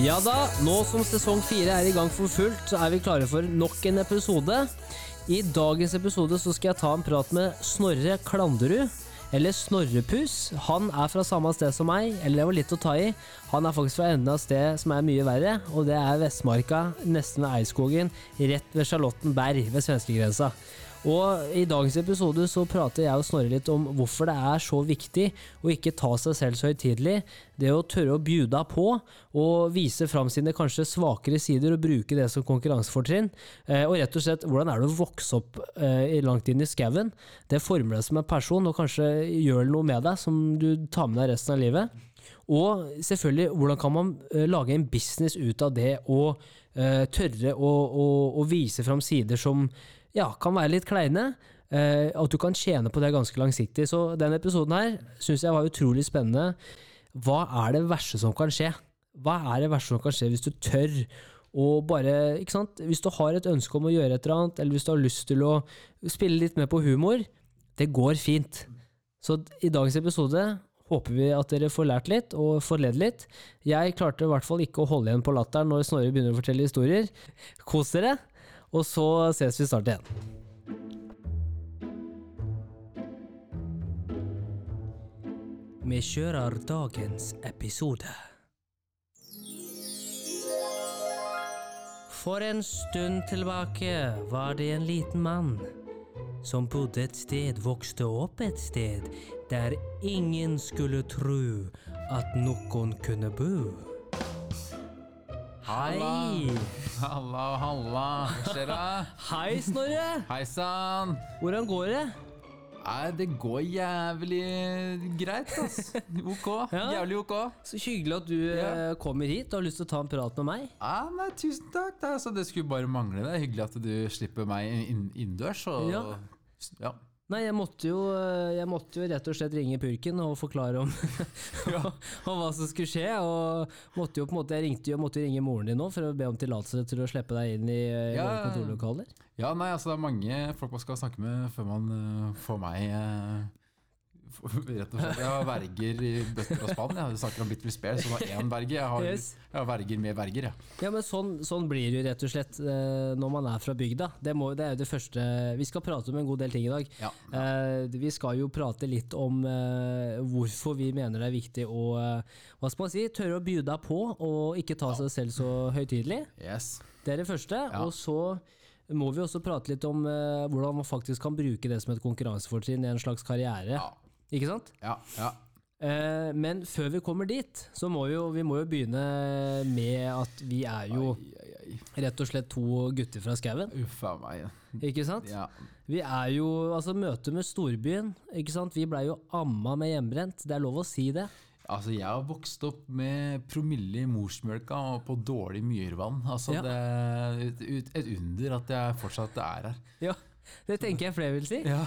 Ja da, nå som sesong fire er i gang for fullt, så er vi klare for nok en episode. I dagens episode så skal jeg ta en prat med Snorre Klanderud, eller Snorrepus. Han er fra samme sted som meg, eller det var litt å ta i. Han er faktisk fra enden av sted som er mye verre, og det er Vestmarka, nesten ved Eidskogen, rett ved Charlottenberg, ved svenskegrensa. Og I dagens episode så prater jeg og Snorre litt om hvorfor det er så viktig å ikke ta seg selv så høytidelig. Det å tørre å bjuda på og vise fram sine kanskje svakere sider og bruke det som konkurransefortrinn. Eh, og rett og slett, hvordan er det å vokse opp eh, langt inn i skauen? Det former deg som en person og kanskje gjør noe med deg som du tar med deg resten av livet. Og selvfølgelig, hvordan kan man eh, lage en business ut av det eh, tørre å, å, å vise fram sider som ja, kan være litt kleine. Uh, at du kan tjene på det ganske langsiktig. Så denne episoden her syns jeg var utrolig spennende. Hva er det verste som kan skje? Hva er det verste som kan skje hvis du tør å bare ikke sant? Hvis du har et ønske om å gjøre et eller annet, eller hvis du har lyst til å spille litt mer på humor, det går fint. Så i dagens episode håper vi at dere får lært litt og får ledd litt. Jeg klarte i hvert fall ikke å holde igjen på latteren når Snorre begynner å fortelle historier. Kos dere! Og så ses vi snart igjen. Vi kjører dagens episode. For en stund tilbake var det en liten mann som bodde et sted, vokste opp et sted, der ingen skulle tro at noen kunne bo. Hei! Halla, halla. Hva skjer da? Hei, Snorre! Hei sann. Hvordan går det? Nei, det går jævlig greit, ass. Ok. Ja. Jævlig ok. Så hyggelig at du Ja. eh, kommer hit og har lyst til å ta en prat med meg. Ja, nei, tusen takk. Det, altså, det skulle bare mangle. Det er hyggelig at du slipper meg inn, innendørs. Ja. ja. Nei, jeg måtte jo, eh, jeg måtte jo rett og slett ringe purken og forklare om, om hva som skulle skje. Og måtte jo på en måte, jeg ringte jo, måtte jo ringe moren din nå for å be om tillatelse til å slippe deg inn i Ja. våre kontorlokaler. ja, nei, altså det er mange folk man skal snakke med før man uh, får meg f- Rett og slett. Jeg har verger i bøtter og spann. Jeg snakker om Bitterly Spare, som har én verge. Jeg har, Yes. jeg har verger med verger, Ja. Ja, men sånn, sånn blir det jo rett og slett eh, når man er fra bygda. Det, må, det er jo det første Vi skal prate om en god del ting i dag. Ja. Eh, vi skal jo prate litt om eh, hvorfor vi mener det er viktig å hva skal man si, tørre å by deg på og ikke ta seg selv så høytidelig. Yes. Det er det første. Ja. Og så må vi også prate litt om uh, hvordan man faktisk kan bruke det som et konkurransefortrinn i en slags karriere. Ja. Ikke sant? Ja. ja. Eh, men før vi kommer dit, så må jo, vi må jo begynne med at vi er jo Ai, ai, ai. rett og slett to gutter fra skauen. Uffa meg. Ikke sant? Ja. Vi er jo Altså, møte med storbyen, ikke sant. Vi blei jo amma med hjemmebrent. Det er lov å si det. Altså, jeg har vokst opp med promille i morsmjølka og på dårlig myrvann. Altså, Ja. det er et under at jeg fortsatt er her. Ja, det tenker jeg flere vil si. Ja.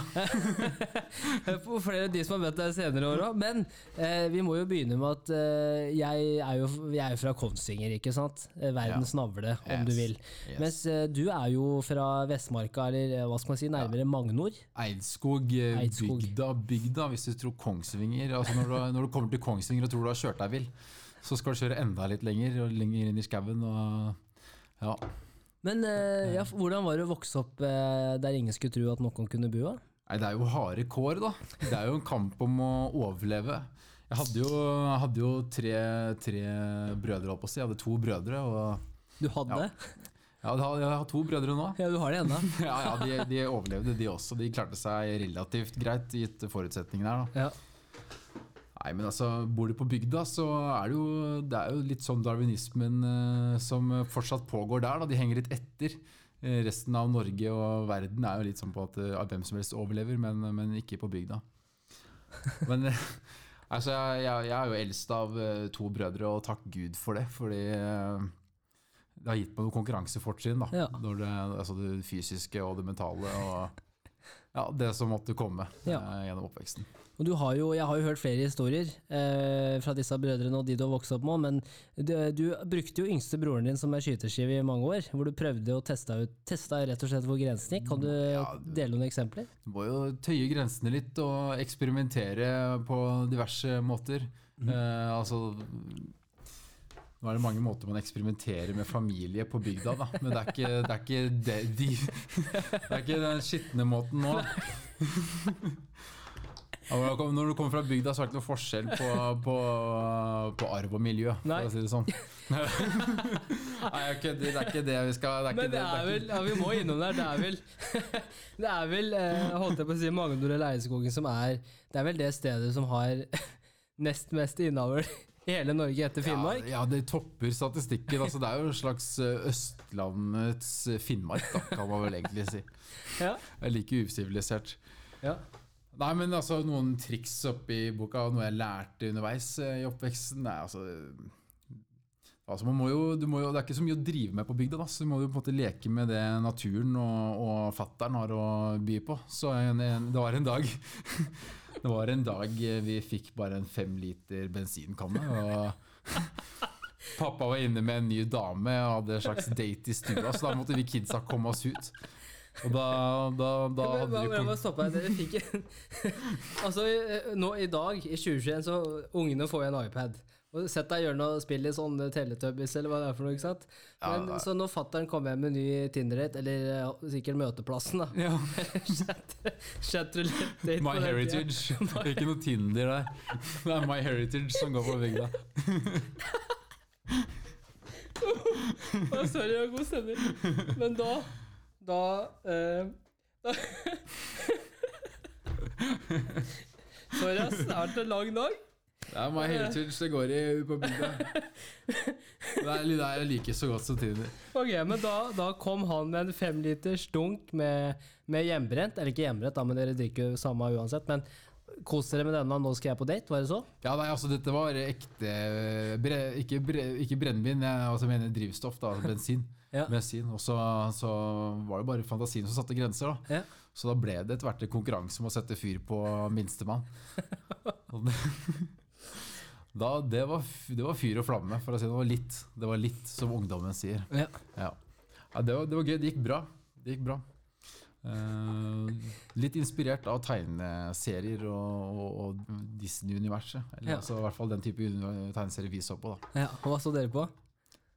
Flere av de som har møtt deg senere år òg. Men eh, vi må jo begynne med at eh, jeg er jo jeg er jo fra Kongsvinger, ikke sant? Verdens Verdens navle, om Yes. du vil. Yes. Mens eh, du er jo fra Vestmarka, eller eh, hva skal man si, nærmere Magnor. Eidskog, eh, Eidskog. bygda, bygda, hvis du tror Kongsvinger. Altså, når, du, når du kommer til Kongsvinger og tror du har kjørt deg vill, så skal du kjøre enda litt lenger, og lenger inn i skauen. Ja. Men eh, ja, hvordan var det å vokse opp eh, der ingen skulle tro at noen kunne bo? da? Nei, det er jo harde kår, da. Det er jo en kamp om å overleve. Jeg hadde jo, jeg hadde jo tre, tre brødre, holdt på å si. Jeg hadde to brødre. og Du hadde? Ja. Ja, jeg har, jeg har to brødre nå. Ja, du har det ennå. Ja, ja de, de overlevde, de også. De klarte seg relativt greit, gitt forutsetningene her. Da. Ja. Nei, men altså, Bor du på bygda, så er det jo, det er jo litt sånn darwinismen eh, som fortsatt pågår der. Da. De henger litt etter. Eh, resten av Norge og verden er jo litt sånn på at, eh, hvem som helst overlever, men, men ikke på bygda. Men eh, altså, jeg, jeg, er jo eldst av eh, to brødre, og takk Gud for det. Fordi det har gitt meg noe konkurransefortrinn. da. Ja. Når det, altså det fysiske og det mentale. og ja, det som måtte komme Ja. gjennom oppveksten. Og du har jo, jeg har jo hørt flere historier eh, fra disse brødrene og de du har vokst opp med, men du, du brukte jo yngste broren din som er skyteskive i mange år, hvor du prøvde å teste ut testa rett og slett hvor grensen gikk. Kan du dele noen eksempler? Du må jo tøye grensene litt og eksperimentere på diverse måter. Mm. Eh, altså Nå er det mange måter man eksperimenterer med familie på bygda, da. Men det er ikke, det er ikke, de, de, det er ikke den skitne måten nå. Når du kommer fra bygda, så er det ikke noe forskjell på, på, på arv og miljø, Nei. for å si det sånn. Nei, okay. Det er ikke det vi skal det er ikke Men det er vel, ja, vi må innom der, det er vel Det er vel, eh, holdt jeg på å si, Magnor Leirskogen som er Det er vel det stedet som har nest mest innavl i hele Norge etter Finnmark? Ja, ja, det topper statistikken. Altså, det er jo en slags eh, Østlandets Finnmark, da, kan man vel egentlig si. Ja. Det er like usivilisert. ja. Nei, men altså noen triks oppi boka, og noe jeg lærte underveis eh, i oppveksten Nei, altså, altså man må jo, må jo, Det er ikke så mye å drive med på bygda, da, så du må jo på en måte leke med det naturen og, og fattern har å by på. Så en, en, det var en dag Det var en dag vi fikk bare en fem liter bensinkanne. og Pappa var inne med en ny dame og hadde en slags date i stua, så da måtte vi kidsa komme oss ut. Og da, da, da hadde vi Jeg må stoppe deg. Dere fikk en Altså, eh, nå i dag, i 2021, så ungene får jo en iPad. Og Sett deg i hjørnet og spill i sånn Teletubbies eller hva det er for noe. ikke sant? Men, Ja. Så når fattern kommer hjem med ny Tinder-date, eller eh, sikkert Møteplassen, da ja. Chatroulette-date My Heritage Det er Ikke noe Tinder der. Det er My Heritage som går på bygda. Å, sorry, god stemning. Men da Da, eh, da Sorry, ass. Det har vært en lang dag. Det er meg hele tiden det går i på bygda. Det er det jeg liker så godt som Tinder. Ok, men da, da kom han med en femliters dunk med, med hjemmebrent. Eller ikke hjemmebrent, da, men dere drikker jo samme uansett. Men kos dere med denne, nå skal jeg på date, var det så? Ja, nei, altså Dette var ekte bre, Ikke, bre, ikke brennevin, jeg altså mener drivstoff. da, bensin. Ja. bensin. Og så, så var det bare fantasien som satte grenser. da. Ja. Så da ble det etter hvert en konkurranse om å sette fyr på minstemann. Da, det, var, det var fyr og flamme, for å si det. Var litt, det var litt som ungdommen sier. Ja. Ja, ja det, var, det var gøy. Det gikk bra. Det gikk bra. Eh, litt inspirert av tegneserier og, og, og Disney-universet. Eller Ja. altså, i hvert fall den type tegneserier vi så på. da ja. Hva så dere på?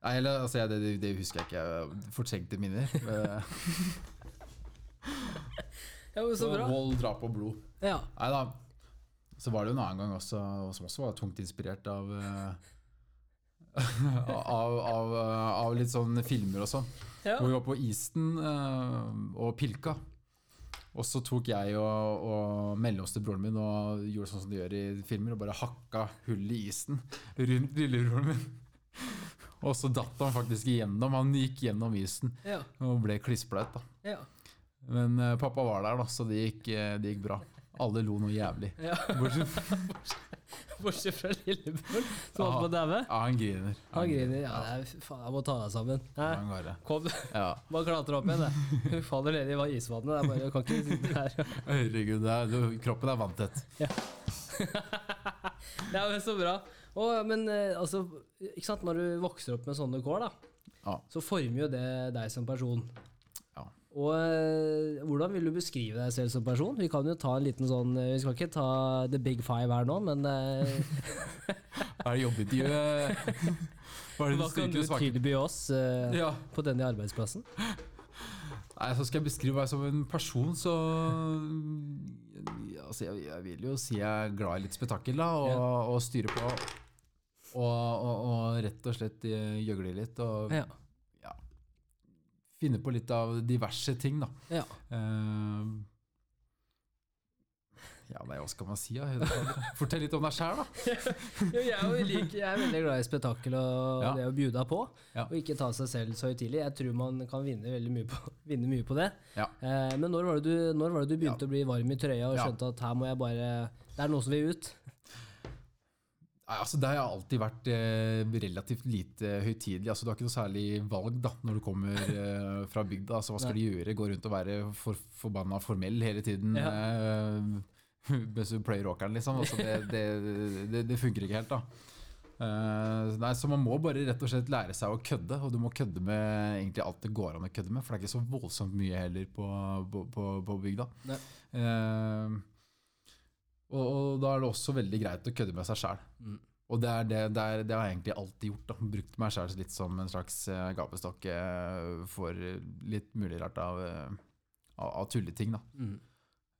Nei, eller, altså, det, det husker jeg ikke. Fortrengte minner. Eh, Ja, men så bra. Vold, drap og blod. Ja. Nei da. Så var det jo en annen gang også, som også var tungt inspirert av eh, av, av, av litt sånn filmer og sånn. Ja. Hvor vi var på isen eh, og pilka. Og så tok jeg og, og til broren min og gjorde sånn som de gjør i filmer, og bare hakka hull i isen rundt lillebroren min. Og så datt han faktisk igjennom. Han gikk gjennom isen Ja. og ble klissblaut. Ja. Men uh, pappa var der, da, så det gikk, eh, det gikk bra. Alle lo noe jævlig. ja. Bortsett Bortsett fra lillebroren som holdt Ja. på å daue. Ja, han griner. Han griner. Ja, det er, faen, jeg må ta deg sammen. Hæ? Kom, Ja. bare klatre opp igjen. Hun faller ned i isvannet. Det er bare, jeg kan ikke sitte her. Herregud, det er, kroppen er vanntett. Ja, men Så bra. Og, men eh, altså, ikke sant? når du vokser opp med sånne kår, da, Ja. så former jo det deg som person. Og eh, hvordan vil du beskrive deg selv som person? Vi kan jo ta en liten sånn eh, Vi skal ikke ta the big five her nå, men Hva Er det jobbintervju? Hva er hva kan du tilby oss uh, Ja. på denne arbeidsplassen? Nei, så skal jeg beskrive meg som en person, så altså jeg, jeg vil jo si jeg er glad i litt spetakkel, da, og, Ja. og styre på. Og, og, og rett og slett eh, gjøgle litt, og Ja. Finne på litt av diverse ting, da. ja. Uh, ja, nei, hva skal man si? da? Fortell litt om deg sjæl, da. Jo, jeg, er jo lik, jeg er veldig glad i spetakkel og Ja. det å bjuda på. Ja. Og ikke ta seg selv så høytidelig. Jeg tror man kan vinne veldig mye på, mye på det. Ja. Uh, men når var, det du, var det du begynte å bli varm i trøya og skjønte at her må jeg bare Det er noe som vil ut? Nei, altså Det har alltid vært eh, relativt lite høytidelig. Altså, du har ikke noe særlig valg da, når du kommer eh, fra bygda. Altså, hva skal du gjøre? Gå rundt og være for, forbanna formell hele tiden Ja. eh, mens du pløyer åkeren, liksom. Altså, det, det, det, det funker ikke helt, da. Uh, nei, så man må bare rett og slett lære seg å kødde, og du må kødde med egentlig alt det går an å kødde med, for det er ikke så voldsomt mye heller på, på, på, på bygda. Nei. Og, og da er det også veldig greit å kødde med seg sjæl. Mm. Og det, det, det, er, det har jeg egentlig alltid gjort. da Brukt meg selv litt som en slags eh, gapestokk eh, for litt mulig rart av, eh, av, av tulleting. da Mm.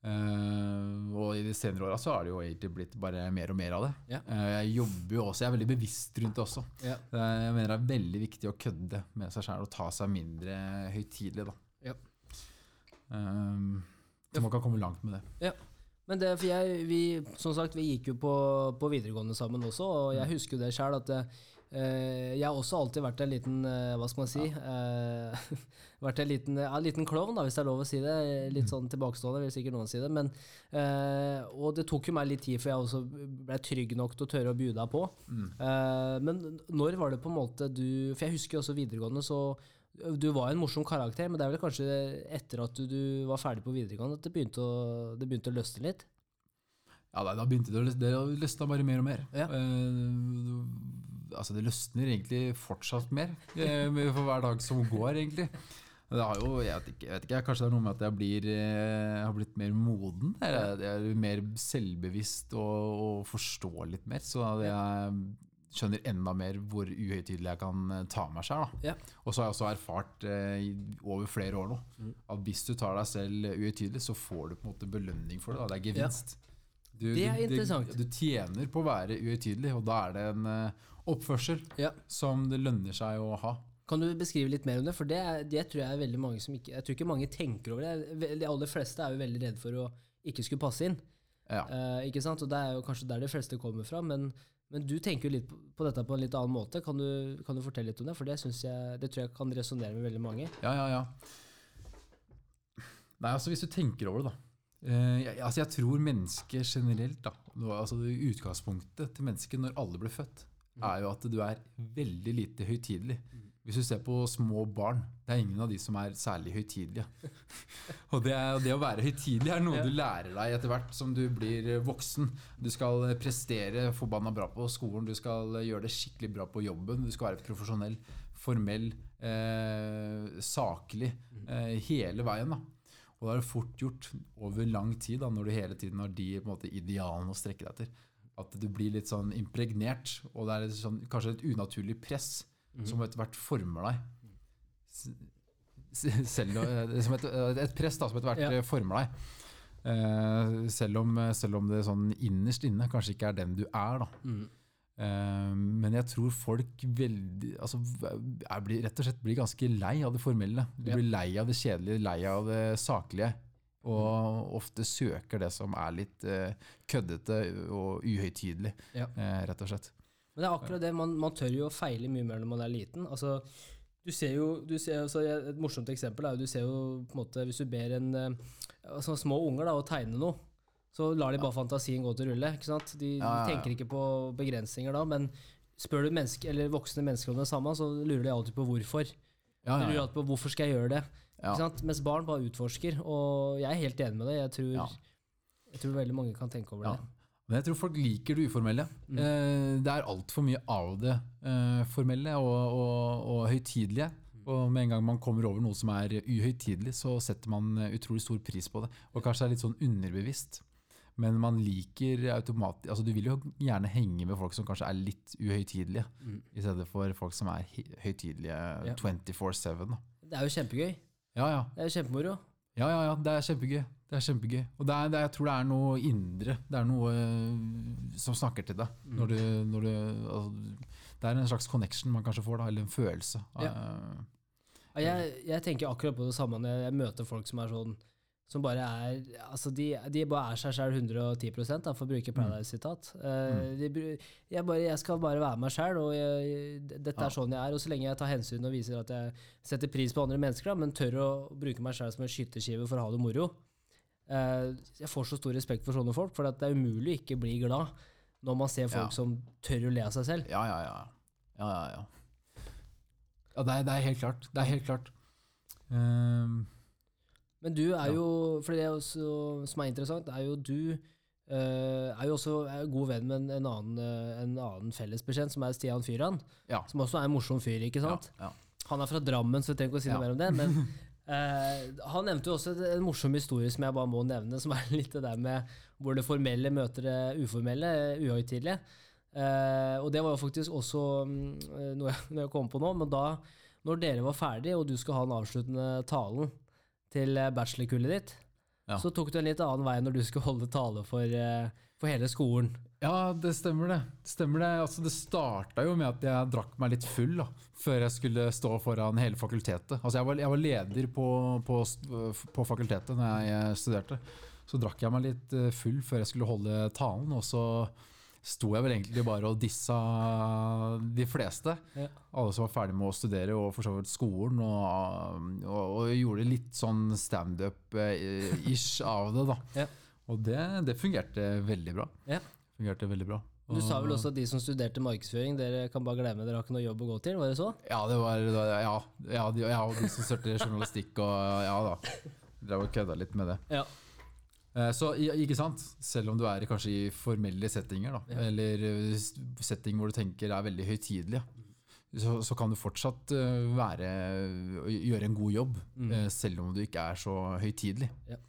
Uh, og i de senere åra så har det jo egentlig blitt bare mer og mer av det. Ja. Uh, jeg jobber jo også, jeg er veldig bevisst rundt det også. Ja. Uh, Jeg mener det er veldig viktig å kødde med seg sjæl og ta seg mindre høytidelig. da. Ja. Så man kan komme langt med det. Men det, for jeg, vi, som sagt, vi gikk jo på, på videregående sammen også, og jeg husker jo det sjøl at eh, jeg har også alltid vært en liten eh, Hva skal man si? eh, vært en liten, ja, liten klovn, da, hvis det er lov å si det. Litt sånn tilbakestående, vil sikkert noen si det. Men, eh, og det tok jo meg litt tid før jeg også ble trygg nok til å tørre å by deg på. Eh, men når var det på en måte du For jeg husker jo også videregående, så du var en morsom karakter, men det er vel kanskje etter at du, du var ferdig på videregående at det begynte å, det begynte å løsne litt? Ja, da, da begynte det å løsne. det løsna bare mer og mer. Ja. Eh, altså det løsner egentlig fortsatt mer uh, for hver dag som går, egentlig. Det har jo, jeg vet, ikke, jeg vet ikke, kanskje det er noe med at jeg blir, eh, jeg har blitt mer moden. Jeg, jeg er mer selvbevisst og, og forstår litt mer. Så jeg skjønner enda mer hvor uhøytidelig jeg kan eh, ta meg. Da. Ja. Og så har jeg også erfart eh, over flere år nå Mm. at hvis du tar deg selv uhøytidelig, så får du på en måte belønning for det. Da. Det er gevinst. Du, Det er interessant. Du, du tjener på å være uhøytidelig, og da er det en uh, oppførsel Ja. som det lønner seg å ha. Kan du beskrive litt mer om det? For det, er, det tror jeg er veldig mange som ikke Jeg tror ikke mange tenker over det. De aller fleste er jo veldig redde for å ikke skulle passe inn. Ja. Uh, ikke sant? Og det er jo kanskje der de fleste kommer fra. Men, men du tenker jo litt på, på dette på en litt annen måte. Kan du, kan du fortelle litt om det? For det, jeg, det tror jeg kan resonnere med veldig mange. Ja, ja, ja. Nei, altså hvis du tenker over det, da. Uh, jeg, altså jeg tror mennesket generelt, da, altså det Utgangspunktet til mennesket når alle ble født, er jo at du er veldig lite høytidelig. Hvis du ser på små barn, det er ingen av de som er særlig høytidelige. Og det, det å være høytidelig er noe du lærer deg etter hvert som du blir eh, voksen. Du skal prestere forbanna bra på skolen, du skal gjøre det skikkelig bra på jobben, du skal være profesjonell, formell, eh, saklig eh, hele veien. da. Og da er det fort gjort over lang tid, da, når du hele tiden har de måte, idealene å strekke deg etter, at du blir litt sånn impregnert, og det er litt sånn, kanskje et unaturlig press som etter hvert former deg. Selv, eh, som et, et press da, som etter hvert Ja. eh, former deg. Eh, selv, om, selv om det sånn innerst inne kanskje ikke er den du er. da. Eh, men jeg tror folk veldig, altså, blir, rett og slett blir ganske lei av det formelle. De blir lei av det kjedelige, lei av det saklige. Og ofte søker det som er litt eh, køddete og uhøytidelig, Ja. eh, rett og slett. Men det er akkurat det, man, man tør jo å feile mye mer når man er liten. Altså, du ser jo, du ser, altså, Et morsomt eksempel er jo du ser jo på en måte, hvis du ber en, eh, altså, små unger da, å tegne noe, så lar de bare fantasien gå til rulle. ikke sant? De, de tenker ikke på begrensninger da, men spør du menneske, eller voksne mennesker om det samme, så lurer de alltid på hvorfor. Ja, ja, lurer ja. på hvorfor skal jeg gjøre det. Mens barn bare utforsker, og jeg er helt enig med det. Jeg tror, jeg tror veldig mange kan tenke over Ja. det. Men jeg tror folk liker det uformelle. Mm. Eh, det er altfor mye av det eh, formelle og, og, og høytidelige. Mm. Og med en gang man kommer over noe som er uhøytidelig, så setter man eh, utrolig stor pris på det. Og kanskje det er litt sånn underbevisst. Men man liker automatisk Altså du vil jo gjerne henge med folk som kanskje er litt uhøytidelige, Mm. i stedet for folk som er høytidelige Ja. 24-7. Det er jo kjempegøy. Ja, ja. Det er jo kjempemoro. Ja, ja, ja, det er kjempegøy. Det er kjempegøy. Og det er, det jeg tror det er noe indre. Det er noe øh, som snakker til deg. Mm. Når du, når du, altså, det er en slags connection man kanskje får, da, eller en følelse. Ja. Eh, Ja, jeg, jeg tenker akkurat på det samme når jeg møter folk som er sånn som bare er altså de, de bare er seg selv 110 da, for å bruke Paradise-sitat. Uh, de jeg, bare, jeg skal bare være meg sjøl, og jeg, dette er sånn jeg er. Og så lenge jeg tar hensyn og viser at jeg setter pris på andre mennesker, da, men tør å bruke meg sjøl som en skytterskive for å ha det moro eh, Jeg får så stor respekt for sånne folk, for at det er umulig å ikke bli glad når man ser folk Ja. som tør å le av seg selv. ja, ja, ja. Ja, ja, ja. ja det, er, det er helt klart. Det er helt klart. Um, Men du er Ja. jo, for det er også, som er interessant, er jo du Uh, er jo også er god venn med en, en, annen, uh, en annen fellesbetjent, som er Stian Fyran. Ja. Som også er en morsom fyr, ikke sant? Ja, ja. Han er fra Drammen, så vi trenger ikke å si noe mer om det. Men eh, han nevnte jo også en morsom historie som jeg bare må nevne, som er litt det der med hvor det formelle møter det uformelle, uhøytidelige. Eh, og det var jo faktisk også eh, noe jeg, jeg kom på nå, men da når dere var ferdig, og du skal ha den avsluttende talen til eh, bachelorkullet ditt, Ja. så tok du en litt annen vei når du skulle holde tale for, eh, for hele skolen. Ja, det stemmer det. Det stemmer det. Altså, det starta jo med at jeg drakk meg litt full da, før jeg skulle stå foran hele fakultetet. Altså, jeg, var, jeg var leder på, på, på fakultetet når jeg studerte. Så drakk jeg meg litt eh, full før jeg skulle holde talen, og så sto jeg vel egentlig bare og dissa de fleste. Ja. Alle som var ferdig med å studere og for så vidt skolen, og, og, og gjorde litt sånn standup-ish av det. da. Ja. Og det, det fungerte veldig bra. Ja. Fungerte veldig bra. Du sa vel også at de som studerte markedsføring, dere kan bare glemme, dere har ikke noe jobb å gå til, var det så? Ja, det var, ja, ja, de, ja, de som studerte journalistikk og ja da. Drev og kødda litt med det. Ja. Eh, Så ikke sant, selv om du er kanskje i formelle settinger, da, eller eh, setting hvor du tenker er veldig høytidelig, så, så kan du fortsatt eh, være, gjøre en god jobb, mm. selv om du ikke er så høytidelig. Ja.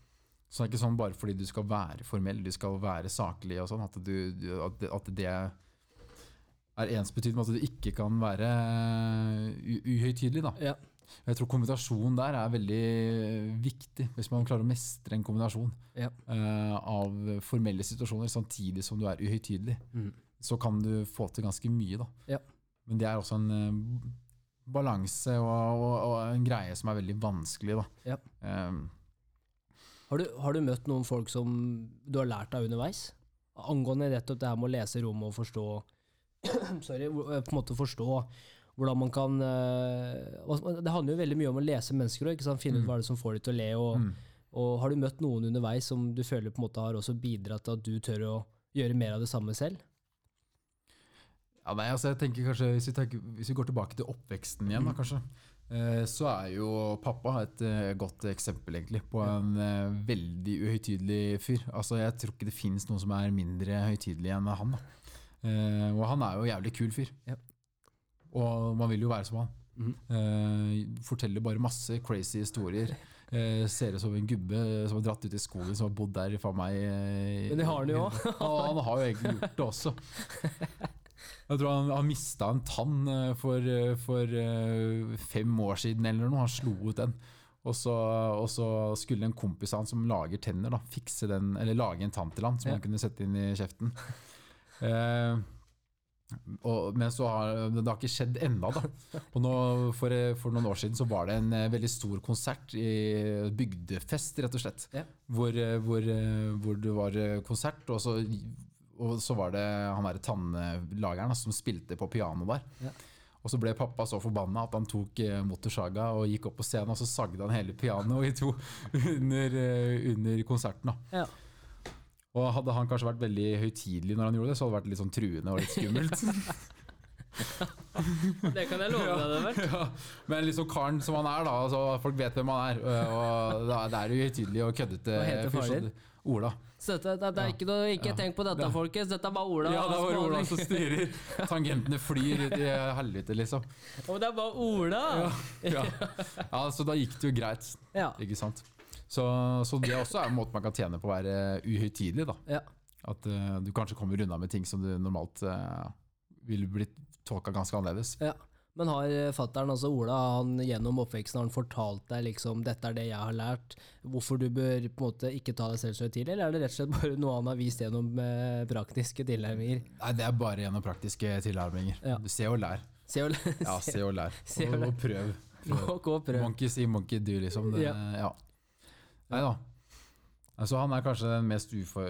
Så det er ikke sånn bare fordi du skal være formell, du skal være saklig og sånn, at, du, at, det- er ensbetydende med at du ikke kan være uhøytidelig. Da. Ja. Jeg tror kombinasjonen der er veldig viktig, hvis man klarer å mestre en kombinasjon Ja. uh, av formelle situasjoner samtidig som du er uhøytidelig. Mm. Så kan du få til ganske mye. Da. Ja. Men det er også en eh, balanse og, og, og en greie som er veldig vanskelig. Da. Ja. Eh, Har du, har du møtt noen folk som du har lært av underveis? Angående nettopp det her med å lese rommet og forstå Sorry, eh, på en måte forstå hvordan man kan eh, Det handler jo veldig mye om å lese mennesker òg. finne ut hva er det som får dem til å le. Og, Mm. og Har du møtt noen underveis som du føler på en måte har også bidratt til at du tør å gjøre mer av det samme selv? Ja, nei, altså jeg tenker kanskje Hvis vi, tenker, hvis vi går tilbake til oppveksten igjen, da, kanskje, eh, så er jo pappa et eh, godt eksempel egentlig på en eh, veldig uhøytidelig fyr. Altså Jeg tror ikke det finnes noen som er mindre høytidelig enn han. Eh, og han er jo en jævlig kul fyr. Ja. Og man vil jo være som han. Mm. Eh, forteller bare masse crazy historier. Eh, ser ut som en gubbe som har dratt ut i skogen, som har bodd der faen meg eh, Men det har han jo òg. ja, han har jo egentlig gjort det også. Jeg tror han, han mista en tann eh, for, eh, for eh, fem år siden eller noe. Han slo ut den. Og så, og så skulle en kompis av han som lager tenner, da, fikse den, eller lage en tann til han som Ja. han kunne sette inn i kjeften. Eh, og, men så har det har ikke skjedd ennå, da. Og nå, for, for noen år siden så var det en veldig stor konsert i bygdefest, rett og slett. Ja. Hvor, hvor, hvor det var konsert, og så, og så var det han derre tannlageren som spilte på piano der. Ja. Og så ble pappa så forbanna at han tok eh, motorsaga og gikk opp på scenen, og så sagde han hele pianoet i to under, eh, under konserten. da. Ja. Og hadde han kanskje vært veldig høytidelig når han gjorde det, så hadde det vært litt sånn truende og litt skummelt. Det kan jeg love deg. det vel. ja, men liksom karen som han er, da, altså, folk vet hvem han er. Og det er jo høytidelig og køddete. Hva heter faren din? Ola. Så dette, det, det er ikke noe, ikke Ja. tenk på dette, Ja. folkens. Dette er bare Ola. Ja, det var bare Ola som styrer. Tangentene flyr ut i helvete, liksom. Å, det er bare Ola! Ja. ja, Så da gikk det jo greit, Ja. ikke sant. Så, så det også er en måte man kan tjene på å være uhøytidelig. da. ja. At uh, du kanskje kommer unna med ting som du normalt uh, ville blitt tolka ganske annerledes. Ja. Men har fattern, fatteren, altså Ola, han gjennom oppveksten har han fortalt deg liksom dette er det jeg har lært, hvorfor du bør på en måte ikke ta deg selv så høytidelig, eller er det rett og slett bare noe han har vist gjennom eh, praktiske tilnærminger? Nei, Det er bare gjennom praktiske tilnærminger. Ja. Se og lær. Se og Ja, se og lær. Se og Og, lær. og prøv. prøv. Gå og prøv. Monkey see, monkey do, liksom. Det, Ja. ja. Nei da. Altså, han er kanskje den mest ufor,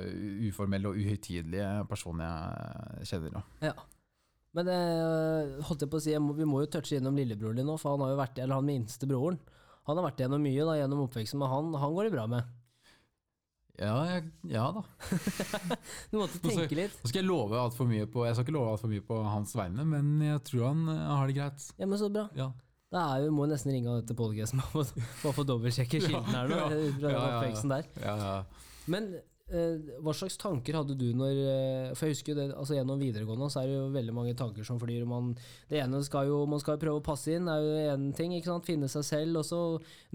uformelle og uhøytidelige personen jeg kjenner. Da. Ja. Men eh, holdt jeg på å si, jeg må, vi må jo touche innom lillebroren din nå, for han har jo vært, eller han minste broren. Han har vært gjennom mye da, gjennom oppveksten, men han, han går det bra med. Ja, jeg, ja da. Du måtte tenke litt. Nå skal jeg love alt for mye på Jeg skal ikke love alt for mye på hans vegne, men jeg tror han eh, har det greit. Ja, men så bra. Ja. Da er vi, må vi nesten ringe etter podcasten for å få dobbeltsjekke kilden her nå. Ja, ja, ja, ja. Men hva slags tanker hadde du når eh, For jeg husker jo det, altså Gjennom videregående så er det jo veldig mange tanker som flyr. Man, det ene skal jo, man skal jo prøve å passe inn, er jo én ting. ikke sant? Finne seg selv. og så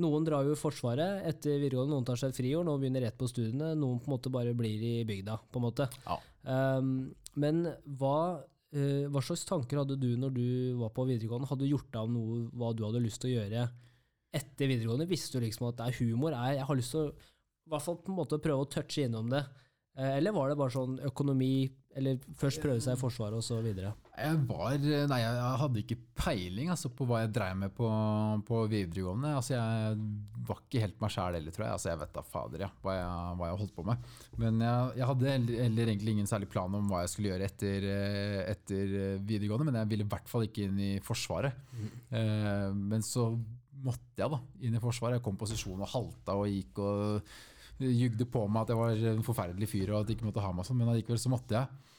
Noen drar jo i Forsvaret etter videregående, noen tar seg et friår, noen begynner rett på studiene. Noen på en måte bare blir i bygda. på en måte. Ja. Um, men hva uh, hva slags tanker hadde du når du var på videregående? Hadde du gjort deg om noe hva du hadde lyst til å gjøre etter videregående? Visste du liksom at det er humor? Er, jeg har lyst til å hvert fall på en måte prøve å touche innom det. Eh, eller var det bare sånn økonomi, eller først prøve seg i Forsvaret videre? Jeg var Nei, jeg hadde ikke peiling altså, på hva jeg dreiv med på, på videregående. Altså, jeg var ikke helt meg sjæl heller, tror jeg. Altså, jeg vet da fader ja, hva, jeg, hva jeg holdt på med. Men jeg, jeg hadde heller, egentlig ingen særlig plan om hva jeg skulle gjøre etter, etter videregående, men jeg ville i hvert fall ikke inn i Forsvaret. Mm. Men så måtte jeg da inn i Forsvaret. Jeg kom i posisjon og halta og gikk og jugde på meg at jeg var en forferdelig fyr og at jeg ikke måtte ha meg sånn, men allikevel så måtte jeg.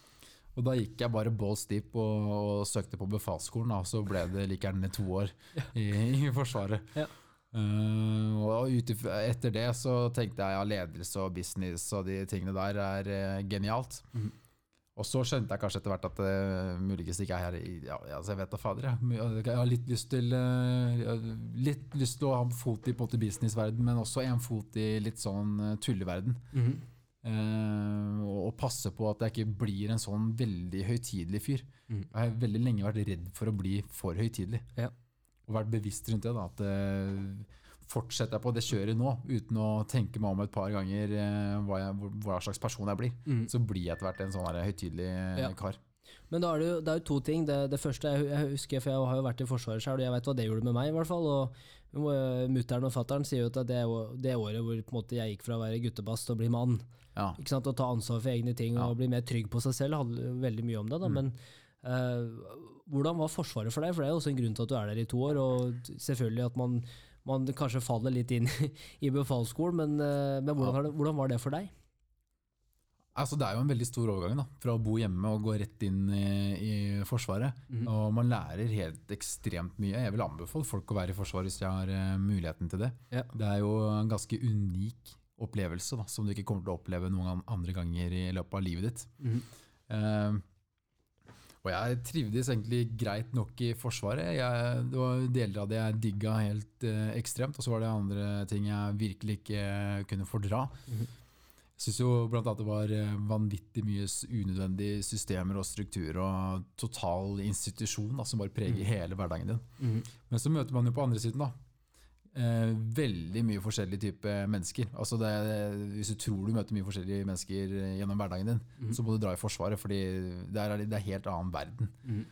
Og da gikk jeg bare balls deep og, og søkte på befalsskolen, og så ble det like gjerne to år i, i Forsvaret. Ja. Uh, og etter det så tenkte jeg ja, ledelse og business og de tingene der er uh, genialt. Mm. Og så skjønte jeg kanskje etter hvert at det uh, muligens ikke er her ja, altså Jeg vet da fader, jeg. jeg har litt lyst til uh, Litt lyst til å ha en fot i både businessverden, men også en fot i litt sånn uh, tulleverden. Mm -hmm. og, og, passe på at jeg ikke blir en sånn veldig høytidelig fyr. Mm. Jeg har veldig lenge vært redd for å bli for høytidelig. Ja. Og vært bevisst rundt det. da, at fortsetter jeg på det kjøret nå, uten å tenke meg om et par ganger eh, hva, jeg, hva slags person jeg blir, mm. så blir jeg etter hvert en sånn høytidelig eh, ja. kar. Men da er det, jo, det er jo to ting. Det, det første jeg, jeg, husker, for jeg har jo vært i Forsvaret sjøl, og jeg vet hva det gjorde med meg. i hvert fall, og Mutter'n og fatter'n sier jo at det, det året hvor måte, jeg gikk fra å være guttebass til å bli mann, ja. ikke sant, å ta ansvar for egne ting ja. og bli mer trygg på seg selv, handler veldig mye om det. da, mm. men uh, hvordan var Forsvaret for deg? For det er jo også en grunn til at du er der i to år. og selvfølgelig at man man kanskje faller litt inn i befalsskolen, men, eh, men hvordan, det, hvordan, var det for deg? Altså, det er jo en veldig stor overgang da, fra å bo hjemme og gå rett inn i, i Forsvaret. Mm. Og man lærer helt ekstremt mye. Jeg vil anbefale folk å være i Forsvaret hvis de har uh, muligheten til det. Ja. Det er jo en ganske unik opplevelse da, som du ikke kommer til å oppleve noen andre ganger i løpet av livet ditt. Mm. Uh, og jeg trivdes egentlig greit nok i Forsvaret. Jeg, det var deler av det jeg digga helt eh, ekstremt, og så var det andre ting jeg virkelig ikke kunne fordra. Mm Jeg syns jo annet det var eh, vanvittig mye unødvendige systemer og strukturer og total institusjon da, som bare preger mm. hele hverdagen din. Mm Men så møter man jo på andre siden, da eh, veldig mye forskjellige typer mennesker. Altså det, hvis du tror du møter mye forskjellige mennesker gjennom hverdagen din, mm. så må du dra i Forsvaret, fordi det er, er helt annen verden. Mm.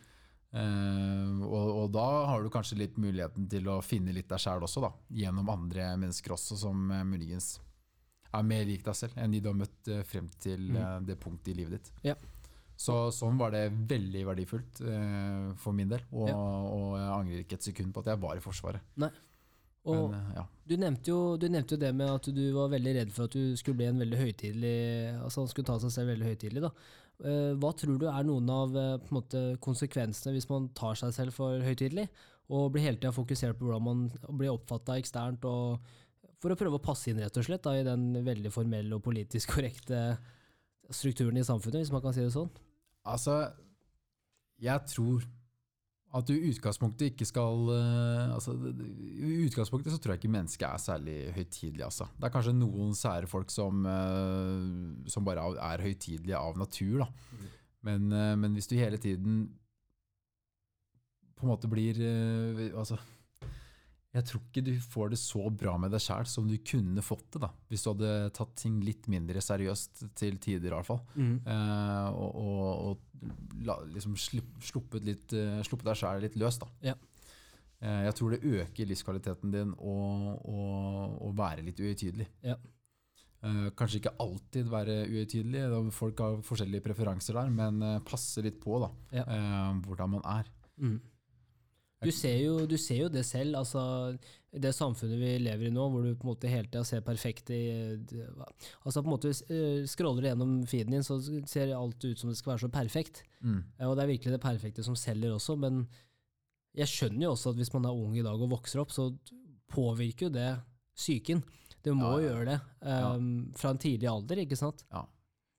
Eh, og, og, da har du kanskje litt muligheten til å finne litt deg sjæl også, da, gjennom andre mennesker også, som eh, muligens er mer lik deg selv enn de du har møtt eh, frem til. Eh, det punktet i livet ditt. Ja. Så sånn var det veldig verdifullt eh, for min del, og, ja. og, jeg angrer ikke et sekund på at jeg var i Forsvaret. Nei. Og Men, ja. du, nevnte jo, du, nevnte jo, det med at du var veldig redd for at du skulle bli en veldig høytidelig Altså han skulle ta seg selv veldig høytidelig. da. Eh, hva tror du er noen av eh, måte, konsekvensene hvis man tar seg selv for høytidelig, og blir hele tida fokusert på hvordan man blir oppfatta eksternt, og for å prøve å passe inn rett og slett da, i den veldig formelle og politisk korrekte strukturen i samfunnet, hvis man kan si det sånn? Altså, jeg tror at du i utgangspunktet ikke skal uh, altså, I utgangspunktet så tror jeg ikke mennesket er særlig høytidelig. Altså. Det er kanskje noen sære folk som, uh, som bare er høytidelige av natur. Da. Men, uh, men, hvis du hele tiden på en måte blir altså, jeg tror ikke du får det så bra med deg sjæl som du kunne fått det da, hvis du hadde tatt ting litt mindre seriøst til tider, i hvert fall. Mm. Eh, og, og, og la, liksom sluppet, litt, uh, sluppet deg sjæl litt løs. da. Ja. Eh, jeg tror det øker livskvaliteten din å være litt uhøytidelig. Ja. Eh, kanskje ikke alltid være uhøytidelig, folk har forskjellige preferanser der, men eh, passe litt på da, ja. Eh, hvordan man er. Mm. Du ser, jo, du ser jo, det selv, altså det samfunnet vi lever i nå, hvor du på en måte hele tida ser perfekt i altså på en måte eh, Scroller du gjennom feeden din, så ser alt ut som det skal være så perfekt. Mm. Og det er virkelig det perfekte som selger også, men jeg skjønner jo også at hvis man er ung i dag og vokser opp, så påvirker jo det psyken. Det må ja, ja. gjøre det um, fra en tidlig alder, ikke sant? Ja.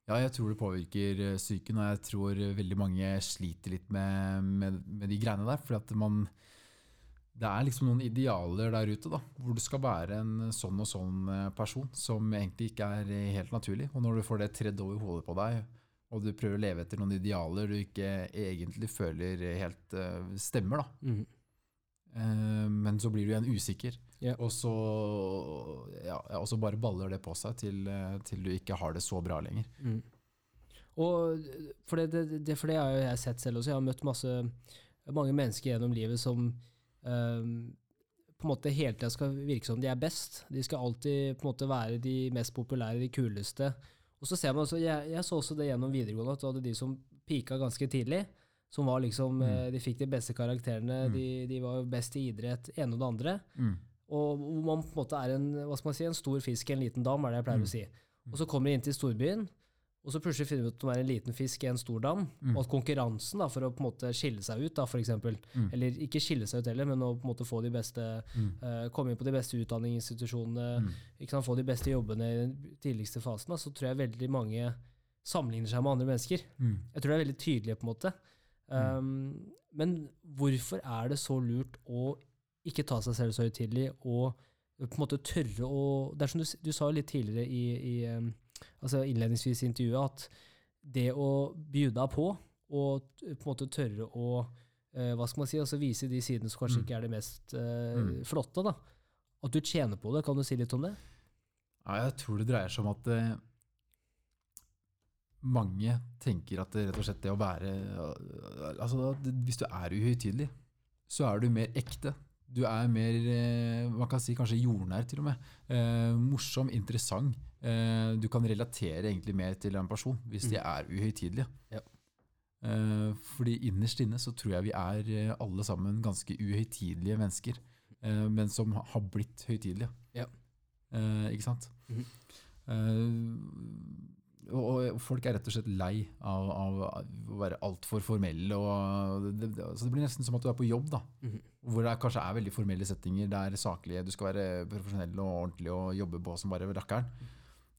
Ja, jeg tror det påvirker eh, psyken, og jeg tror veldig mange sliter litt med, med, med de greiene der. For det er liksom noen idealer der ute, da, hvor du skal være en sånn og sånn eh, person, som egentlig ikke er helt naturlig. Og når du får det tredd over hodet på deg, og du prøver å leve etter noen idealer du ikke egentlig føler helt eh, stemmer, da. Mhm. Eh, men så blir du igjen usikker, yeah. og, så, ja, og så bare baller det på seg til, eh, til du ikke har det så bra lenger. Mm. Og for det, det, det, for det har jeg sett selv også. Jeg har møtt masse, mange mennesker gjennom livet som um, på en måte hele tida skal virke som de er best. De skal alltid på en måte være de mest populære, de kuleste. Og så ser man også, jeg, jeg så også det gjennom videregående, at du hadde de som pika ganske tidlig. Som var liksom, Mm. eh, De fikk de beste karakterene, Mm. de, de var best i idrett, ene og det andre. Mm. Og hvor man på en måte er en, hva skal man si, en stor fisk i en liten dam, er det jeg pleier Mm. å si. Og så kommer de inn til storbyen, og så plutselig finner de ut at de er en liten fisk i en stor dam. Mm. Og at konkurransen da, for å på en måte skille seg ut, da, for eksempel, Mm. eller ikke skille seg ut heller, men å på en måte få de beste, Mm. eh, komme inn på de beste utdanningsinstitusjonene, Mm. ikke sant, få de beste jobbene i den tidligste fasen, da, så tror jeg veldig mange sammenligner seg med andre mennesker. Mm. Jeg tror det er veldig tydelig, på en måte. Um, men hvorfor er det så lurt å ikke ta seg selv så høytidelig og på en måte tørre å Det er som du, du sa litt tidligere i, i um, altså innledningsvis i intervjuet, at det å bjuda på og på en måte tørre å eh, hva skal man si, altså vise de sidene som kanskje Mm. ikke er det mest uh, Mm. flotte, da. At du tjener på det. Kan du si litt om det? Ja, jeg tror det dreier seg om at eh, mange tenker at det rett og slett det å være Altså, hvis du er uhøytidelig, så er du mer ekte. Du er mer, eh, man kan si kanskje jordnær til og med. Eh, morsom, interessant. Eh, du kan relatere egentlig mer til en person hvis de Mm. er uhøytidelige. Ja. Eh, fordi innerst inne så tror jeg vi er eh, alle sammen ganske uhøytidelige mennesker, eh, men som har blitt høytidelige. Ja. Eh, ikke sant? Mhm. Eh, og, folk er rett og slett lei av, av å være altfor formelle. Og det, det, så det blir nesten som at du er på jobb, da. Mhm. Hvor det kanskje er veldig formelle settinger. Det er saklige, du skal være profesjonell og ordentlig og jobbe på som bare rakkeren.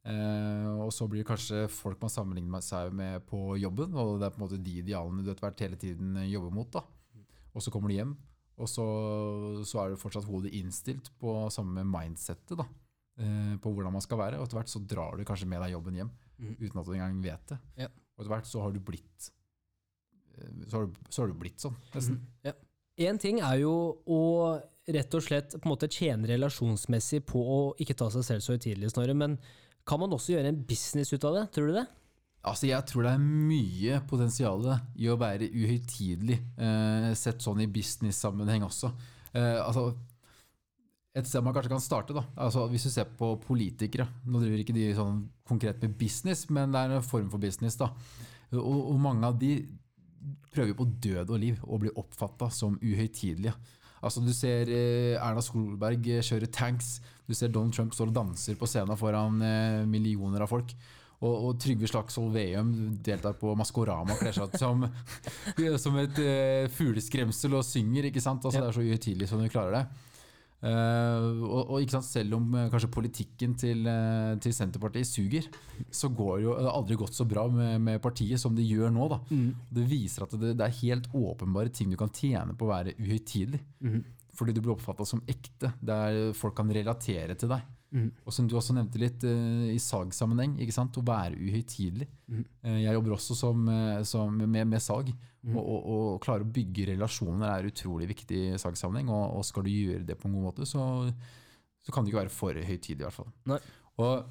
Eh, og så blir det kanskje folk man sammenligner seg med på jobben, og det er på en måte de idealene du etter hvert hele tiden jobber mot. da. Og så kommer du hjem, og så, så er du fortsatt hodet innstilt på samme mindsettet. da. eh, På hvordan man skal være. Og etter hvert så drar du kanskje med deg jobben hjem Mhm. uten at du engang vet det. Ja. Og etter hvert så har du blitt eh, så har du, så har du blitt sånn, nesten. Ja. En ting er jo å rett og slett på en måte tjene relasjonsmessig på å ikke ta seg selv så høytidelig, Snorre, men kan man også gjøre en business ut av det? Tror du det? Altså, Jeg tror det er mye potensial i å være uhøytidelig, eh, sett sånn i business-sammenheng også. Eh, altså, et sted man kanskje kan starte, da. Altså, hvis du ser på politikere Nå driver ikke de sånn konkret med business, men det er en form for business. da. Og, og mange av de prøver på død og liv å bli oppfatta som uhøytidelige. Altså, du ser eh, Erna Solberg kjøre tanks. Du ser Donald Trump står og danser på scenen foran eh, millioner av folk. Og, og Trygve Slagsvold Veum deltar på Maskorama og kler seg ut som, som et uh, fugleskremsel og synger. ikke sant? Altså. Det er så uhøytidelig som du klarer det. Eh, og, og ikke sant, Selv om eh, kanskje politikken til, eh, til Senterpartiet suger, så går jo, det har aldri gått så bra med, med partiet som det gjør nå. da. Det viser at det, det er helt åpenbare ting du kan tjene på å være uhøytidelig. Mm. Fordi du blir oppfatta som ekte, der folk kan relatere til deg. Mhm. Og som du også nevnte litt eh, i ikke sant? å være uhøytidelig. Mm. Eh, jeg jobber også som, eh, som med, med salg, Mm. og, og, klare å bygge relasjoner er utrolig viktig i salgssammenheng. Og, og skal du gjøre det på en god måte, så, så kan det ikke være for høytidelig, i hvert fall. Nei. Og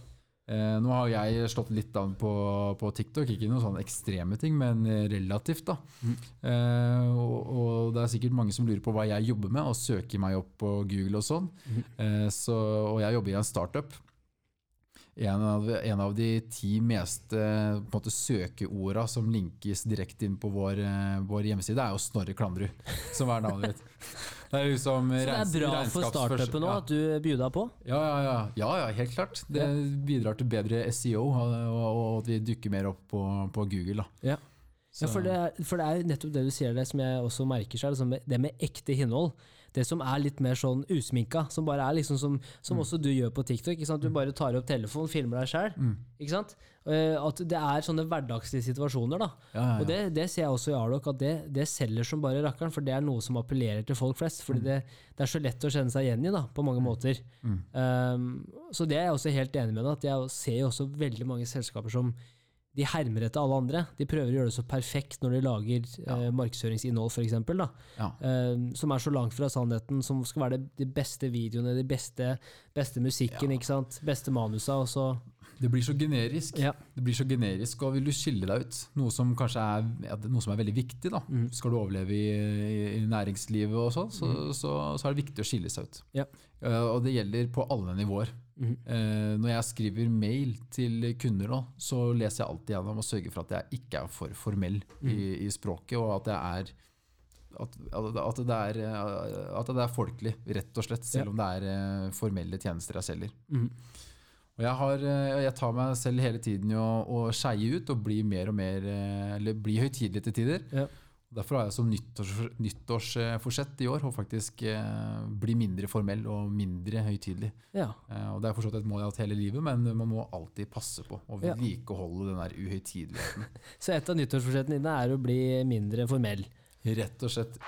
eh, nå har jeg slått litt an på, på TikTok, ikke noen sånne ekstreme ting, men relativt. da. Mm. Eh, og, og det er sikkert mange som lurer på hva jeg jobber med, og søker meg opp på Google og sånn. Mm. Eh, så, og jeg jobber i en startup. En av, en av de ti mest eh, måte, søkeorda som linkes direkte inn på vår, eh, vår hjemmeside, er jo Snorre Klandrud, som er navnet mitt. Det er liksom Så det er bra for startupen nå ja. at du bjuda på? Ja, ja, ja, ja, ja, helt klart. Det bidrar til bedre SEO, og, at vi dukker mer opp på, på Google. Da. Ja. Ja, for det, for det er jo nettopp det du sier det som jeg også merker seg, liksom, det med ekte innhold. Det som er litt mer sånn usminka, som bare er liksom som, som også du gjør på TikTok. Ikke sant? Du bare tar opp telefonen, filmer deg sjæl. Mm. At det er sånne hverdagslige situasjoner. da. Ja, ja, Og det, det ser jeg også i Arlok, at det, det selger som bare rakkeren. For det er noe som appellerer til folk flest. Fordi det, det er så lett å kjenne seg igjen i, da, på mange måter. Mm. Um, så det er jeg også helt enig med deg at jeg ser jo også veldig mange selskaper som de hermer etter alle andre. De prøver å gjøre det så perfekt når de lager Ja. eh, markedsføringsinnhold, f.eks. Ja. Eh, som er så langt fra sannheten, som skal være de, de beste videoene, de beste, beste musikken, Ja. beste manusa. Og så, Det blir så generisk. ja. Det blir så generisk, og vil du skille deg ut, noe som kanskje er, ja, noe som er veldig viktig, da. Mm. skal du overleve i, i, i næringslivet og sånn, så, så, så er det viktig å skille seg ut. Ja. Uh, og det gjelder på alle nivåer. Mm. Uh, når jeg skriver mail til kunder nå, så leser jeg alltid gjennom og sørger for at jeg ikke er for formell i, i språket, og at jeg er at, at, det er, at det er folkelig, rett og slett, selv Ja. om det er eh, formelle tjenester jeg selger. Mhm. Og jeg, har, eh, jeg tar meg selv hele tiden i å, å skeie ut og bli mer og mer eh, Eller bli høytidelig til tider. Ja. Derfor har jeg som nyttårs, nyttårsforsett i år å faktisk eh, bli mindre formell og mindre høytidelig. ja. Eh, og det er forstått et mål jeg har hatt hele livet, men man må alltid passe på å vedlikeholde den der uhøytideligheten. Så et av nyttårsforsettene dine er å bli mindre formell. Rett og slett.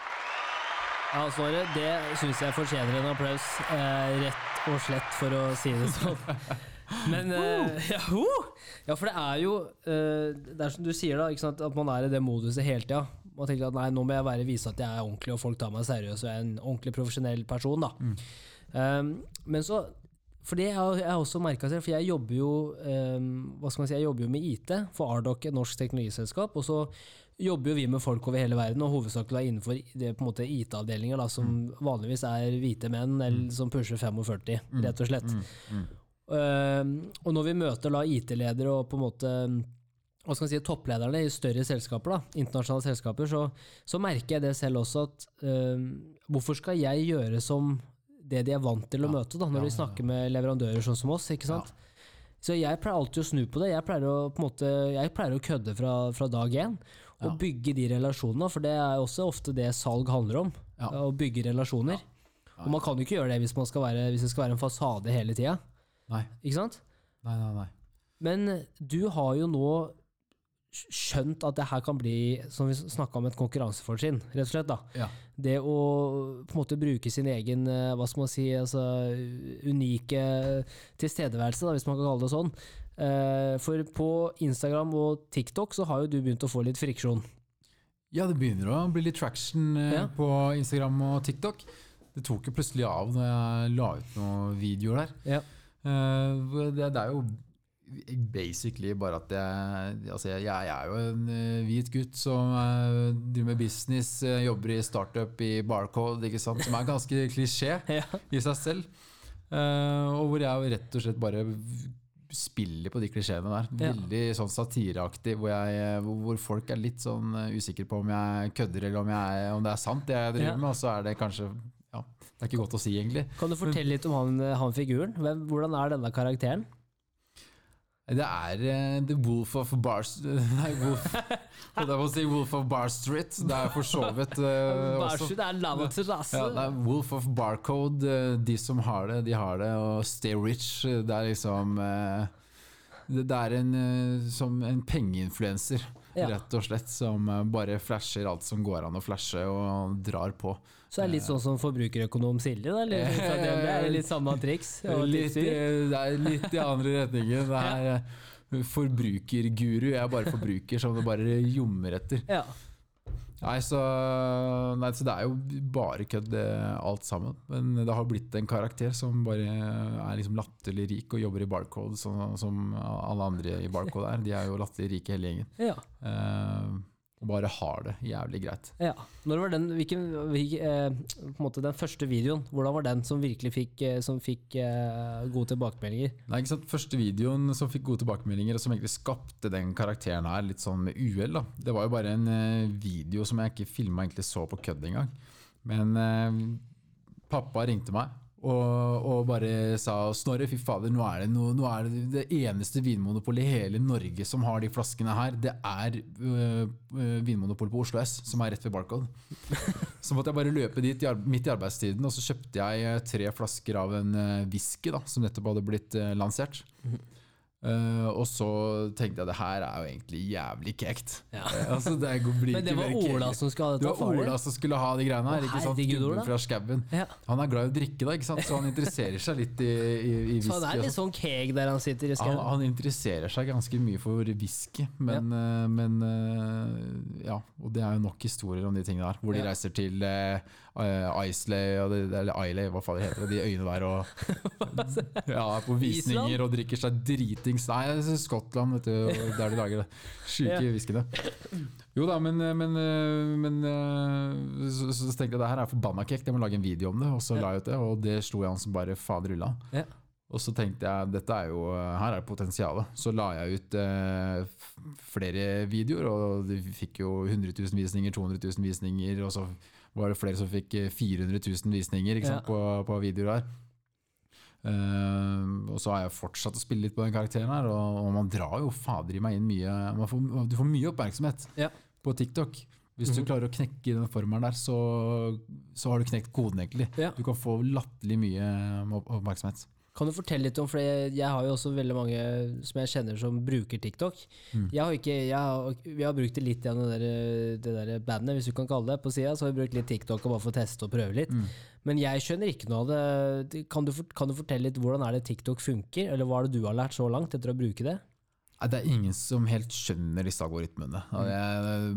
Ja, Snorre, det syns jeg fortjener en applaus. Eh, rett og slett, for å si det sånn. Men uh, ja, ho! ja, for det er jo uh, Det er som du sier, da, ikke sant? at man er i det moduset hele tida. Man tenker at nei, nå må jeg være, vise at jeg er ordentlig, og folk tar meg seriøst, og jeg er en ordentlig profesjonell person. da. Um, men så For det har jeg også merka selv, for jeg jobber jo um, hva skal man si, jeg jobber jo med IT for Ardoc, et norsk teknologiselskap. Og så jobber jo vi med folk over hele verden, og hovedsakelig innenfor det på en måte IT-avdelinger, som som vanligvis er hvite menn eller som pusher 45, rett og slett. Um, og når vi møter da IT-ledere og på en måte hva skal man si, topplederne i større selskaper, da, internasjonale selskaper, så, så merker jeg det selv også at um, hvorfor skal jeg gjøre som det de er vant til å Ja. møte, da, når Ja, de ja, snakker med leverandører sånn som oss? ikke sant? Så jeg pleier alltid å snu på det. Jeg pleier å, måte, jeg pleier å kødde fra, fra dag én. Og Ja. bygge de relasjonene, for det er også ofte det salg handler om. Ja. Å bygge relasjoner. Og man kan jo ikke gjøre det hvis, man skal være, hvis det skal være en fasade hele tida. Nei, Ikke sant? nei, nei. nei. Men du har jo nå skjønt at det her kan bli, som vi snakka om, et konkurransefortrinn, rett og slett. da. Ja. Det å på en måte bruke sin egen eh, hva skal man si, altså, unike tilstedeværelse, da, hvis man kan kalle det sånn. Eh, For på Instagram og TikTok så har jo du begynt å få litt friksjon. Ja, det begynner å bli litt traction eh, Ja. på Instagram og TikTok. Det tok jo plutselig av når jeg la ut noen videoer der. Ja. Eh, det, det er jo basically bare at jeg Altså, jeg, jeg er jo en eh, hvit gutt som uh, driver med business, jobber i startup i Barcode, ikke sant, som er ganske klisjé Ja. i seg selv. Uh, og hvor jeg rett og slett bare spiller på de klisjeene der. Ja. Veldig sånn satireaktig, hvor, jeg, hvor folk er litt sånn usikre på om jeg kødder eller om, jeg, om det er sant det jeg driver Ja. med, og så er det kanskje ja, Det er ikke godt å si, egentlig. Kan du fortelle litt om han, han figuren? Hvem, hvordan er denne karakteren? Det er uh, The Wolf of Bar... Nei, Wolf Holdt jeg på å si Wolf of Bar Street. Det er for så vidt uh, også. Det er til rase! Ja, det er Wolf of Barcode. eh, De som har det, de har det. Og Stay Rich. Det er liksom uh, Det er en, som en pengeinfluenser, Ja. rett og slett. Som eh, bare flasher alt som går an å flashe, og drar på. Så det er litt sånn som forbrukerøkonom Silje, da? Eller? Litt det, det er litt samme triks? Litt, eh, det er litt i andre retningen. Det er eh, forbrukerguru. Jeg er bare forbruker som det bare ljommer etter. Ja. Nei så, nei, så det er jo bare kødd, alt sammen. Men det har blitt en karakter som bare er liksom latterlig rik og jobber i Barcode, sånn som alle andre i Barcode er. De er jo latterlig rike hele gjengen. ja. Eh, og bare har det jævlig greit. Ja. Når var den, hvilken, hvilken, eh, på en måte den første videoen, hvordan var den som virkelig fikk, eh, som fikk eh, gode tilbakemeldinger? Nei, ikke sant? Første videoen som fikk gode tilbakemeldinger, og som egentlig skapte den karakteren her litt sånn med uhell, det var jo bare en eh, video som jeg ikke filma egentlig så på kødd engang. Men eh, pappa ringte meg og, og bare sa Snorre, fy fader, nå er det, no, nå er det det eneste vinmonopolet i hele Norge som har de flaskene her. Det er øh, øh, Vinmonopolet på Oslo S, som er rett ved Barcode. Så måtte jeg bare løpe dit midt i arbeidstiden, og så kjøpte jeg tre flasker av en eh, whisky da, som nettopp hadde blitt eh, lansert. Eh, og så tenkte jeg det her er jo egentlig jævlig kekt. Ja. Eh, altså, det Men det var. Ola som skulle ha Det dette? var far din? Ola som skulle ha de greiene her. Ikke sant? Gubben fra skauen. Ja. Han er glad i å drikke, da, ikke sant? så han interesserer seg litt i, i, i Så han er litt sånn keeg der han sitter i han, skauen? han interesserer seg ganske mye for whisky, men, eh, men uh, Ja, og det er jo nok historier om de tingene der. Hvor de Ja. reiser til uh, Islay, eller Islay, hva faen det heter, de øyene der, og ja, på visninger og drikker seg dritings Nei, det Skottland, vet du, der de lager det sjuke Ja. whiskyene. Jo da, men, men, men eh, så, så tenkte jeg det her er forbanna kjekt, jeg må lage en video om det. Og så Ja. la jeg ut det, og det slo jeg an som bare fader ulla. Ja. Og så tenkte jeg dette er jo, her er potensialet. Så la jeg ut eh, flere videoer, og de fikk jo 100 000 visninger, 200 000 visninger, og så var det flere som fikk eh, 400 000 visninger sant, Ja. på, på videoer her. Uh, og så har jeg fortsatt å spille litt på den karakteren her, og, og man drar jo fader i meg inn mye man får, Du får mye oppmerksomhet Ja. på TikTok. Hvis du Mhm. klarer å knekke den formelen der, så, så har du knekt koden, egentlig. Ja. Du kan få latterlig mye opp- oppmerksomhet. Kan du fortelle litt om, for jeg, har jo også veldig mange som jeg kjenner som bruker TikTok. Mm. Jeg har ikke, jeg har, vi har brukt det litt igjen, det der, det der bandet, hvis du kan kalle det, på sida. Så har vi brukt litt TikTok og bare for å teste og prøve litt. Mm. Men jeg skjønner ikke noe av det. Kan du, kan du fortelle litt hvordan er det TikTok funker, eller hva er det du har lært så langt etter å bruke det? Det er ingen som helt skjønner disse algoritmene. Og jeg,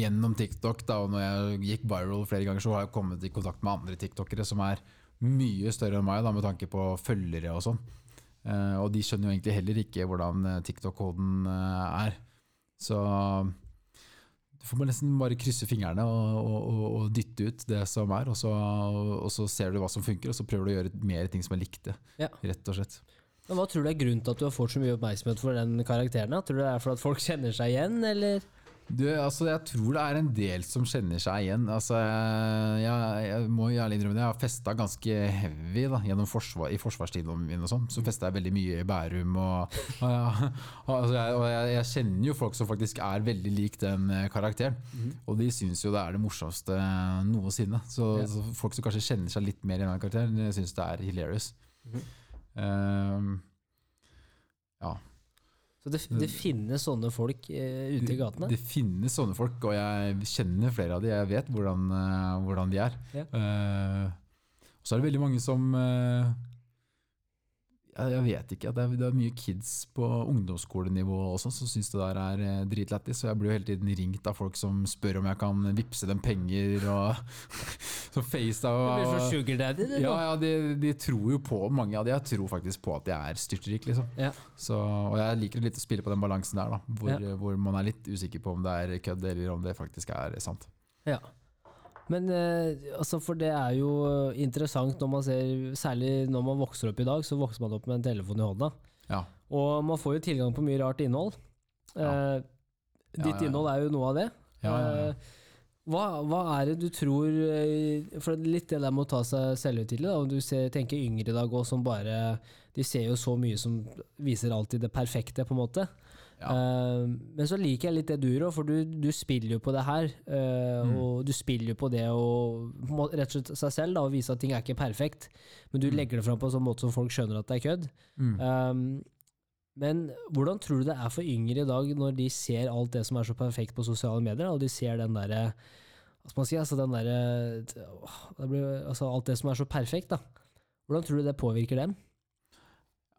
gjennom TikTok, da, og når jeg gikk viral flere ganger, så har jeg kommet i kontakt med andre tiktokere som er mye større enn meg, da, med tanke på følgere og sånn. Eh, og de skjønner jo egentlig heller ikke hvordan eh, TikTok-koden eh, er. Så du får nesten bare krysse fingrene og, og, og, dytte ut det som er, og så, og så ser du hva som funker, og så prøver du å gjøre mer ting som er likte, Ja. rett og slett. Men Hva tror du er grunnen til at du har fått så mye oppmerksomhet for den karakteren? Tror du det er for at folk kjenner seg igjen, eller? Du, altså, jeg tror det er en del som kjenner seg igjen. Altså, jeg, jeg må ærlig innrømme det, jeg har festa ganske heavy da, forsvar, i forsvarstiden min. og sånn, Så festa jeg veldig mye i Bærum. Og, og, ja, altså, jeg, og jeg, jeg kjenner jo folk som faktisk er veldig lik den karakteren. karakteren. Og de syns jo det er det morsomste noensinne. Så, Ja. så folk som kanskje kjenner seg litt mer i den karakteren, syns det er hilarious. Um, ja. Så det, det finnes sånne folk uh, ute i gatene? Det, det finnes sånne folk, og jeg kjenner flere av de. Jeg vet hvordan, uh, hvordan de er. Ja. Uh, og så er det veldig mange som jeg, vet ikke. Det er, det er mye kids på ungdomsskolenivå også som syns det der er eh, dritlættis. Så jeg blir jo hele tiden ringt av folk som spør om jeg kan vippse dem penger. Og så FaceTime. Du blir så sugar daddy, du. ja, ja de, de tror jo på mange av de. Jeg tror faktisk på at jeg er styrtrik, liksom. Ja. Så, og jeg liker litt å spille på den balansen der, da, hvor, Ja. hvor man er litt usikker på om det er kødd eller om det faktisk er sant. Ja. Men eh, altså, for det er jo interessant når man ser Særlig når man vokser opp i dag, så vokser man opp med en telefon i hånda. Ja. Og man får jo tilgang på mye rart innhold. Ja. Eh, ditt innhold er jo noe av det. Eh, hva, hva er det du tror eh, For det er litt det der med å ta seg selvhøytidelig. om og Du ser, tenker yngre i dag òg som bare De ser jo så mye som viser alltid det perfekte, på en måte. Ja. Eh, men så liker jeg litt det du gjør, for du, du spiller jo på det her. Uh, Mm. Og du spiller jo på det å rett og slett seg selv da, og vise at ting er ikke perfekt. Men du Mm. legger det fram på en sånn måte som folk skjønner at det er kødd. Mm. Um, men hvordan tror du det er for yngre i dag når de ser alt det som er så perfekt på sosiale medier, og de ser den derre Hva skal man si? Altså den derre altså Alt det som er så perfekt, da. Hvordan tror du det påvirker dem?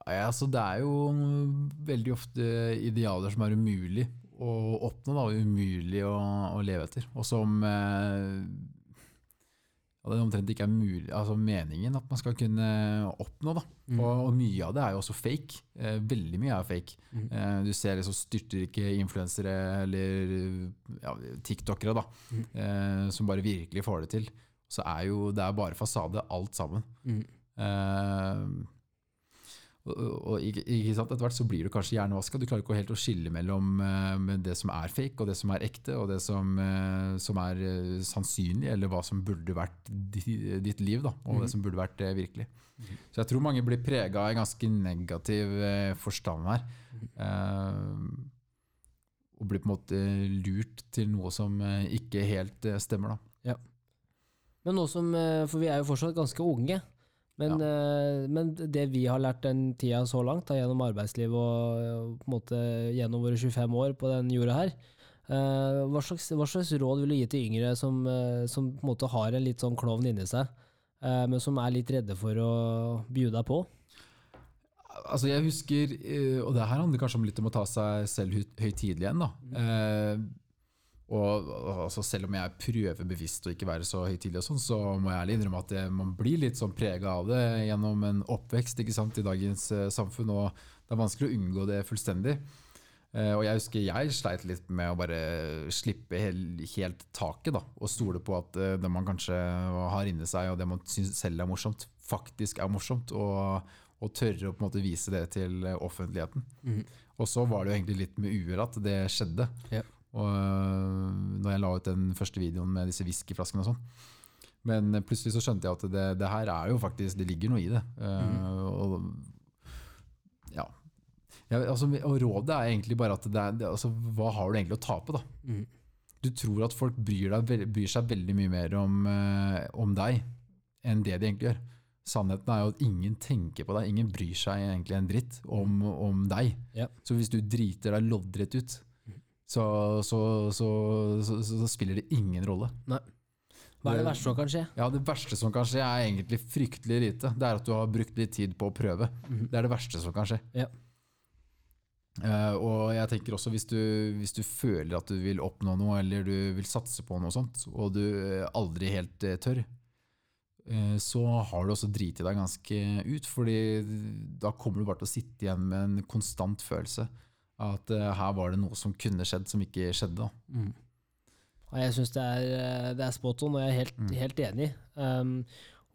Altså, det er jo veldig ofte idealer som er umulig å oppnå, da, umulig å, å leve etter. Og som eh, ja, det omtrent ikke er mulig, altså meningen at man skal kunne oppnå. Da. Mm. Og, og mye av det er jo også fake. Eh, veldig mye er fake. Mm. Eh, du ser liksom styrtrike influensere eller ja, tiktokere da, Mm. eh, som bare virkelig får det til. Så er jo det er bare fasade, alt sammen. Mm. Og, ikke, sant? Etter hvert så blir du kanskje hjernevaska. Du klarer ikke helt å skille mellom eh, det som er fake, og det som er ekte, og det som, eh, som er eh, sannsynlig, eller hva som burde vært di, ditt liv, da, og mm. det som burde vært virkelig. Så jeg tror mange blir prega av en ganske negativ forstand her. Eh, og blir på en måte lurt til noe som ikke helt stemmer, da. Men nå som, For vi er jo fortsatt ganske unge. Men, eh, men det vi har lært den tida så langt, da, gjennom arbeidsliv og, og måte gjennom våre 25 år på den jorda her, uh, hva, slags, hva slags råd vil du gi til yngre som, uh, som på en måte har en litt sånn klovn inni seg, men som er litt redde for å bjuda på? Altså jeg husker, og det her handler kanskje om litt om å ta seg selv høy- høytidelig igjen. da. Eh, og altså Selv om jeg prøver bevisst å ikke være så høytidelig, sånn, så må jeg ærlig innrømme at det, man blir litt sånn prega av det gjennom en oppvekst ikke sant, i dagens eh, samfunn. og Det er vanskelig å unngå det fullstendig. Eh, og jeg husker jeg sleit litt med å bare slippe hel, helt taket da, og stole på at eh, det man kanskje har inni seg, og det man syns selv er morsomt, faktisk er morsomt. Og, og tørre å på en måte vise det til offentligheten. offentligheten. Og så var det jo egentlig litt med uer at det skjedde. Ja. Og øh, når jeg la ut den første videoen med disse whiskyflaskene og sånn. Men øh, plutselig så skjønte jeg at det, det her er jo faktisk Det ligger noe i det. Uh, og, ja. ja altså, og rådet er egentlig bare at det er, det, altså, hva har du egentlig å tape, da? Mm. Du tror at folk bryr, deg, bryr seg veldig mye mer om, om deg enn det de egentlig gjør. Sannheten er jo at ingen tenker på deg. Ingen bryr seg egentlig en dritt om, om deg. Ja. Så hvis du driter deg loddrett ut, så, så, så, så, spiller det ingen rolle. Nei. Hva er det verste som kan skje? Ja, Det verste som kan skje, er egentlig fryktelig lite. Det er at du har brukt litt tid på å prøve. Det er det verste som kan skje. Ja. Uh, og jeg tenker også hvis du, hvis du føler at du vil oppnå noe, eller du vil satse på noe sånt, og du eh, aldri helt eh, tør, uh, så har du også driti deg ganske ut. fordi da kommer du bare til å sitte igjen med en konstant følelse at eh, her var det noe som kunne skjedd, som ikke skjedde. Da. Ja, Jeg syns det, er, eh, det er spot on, og jeg er helt, Mm. helt enig. Um,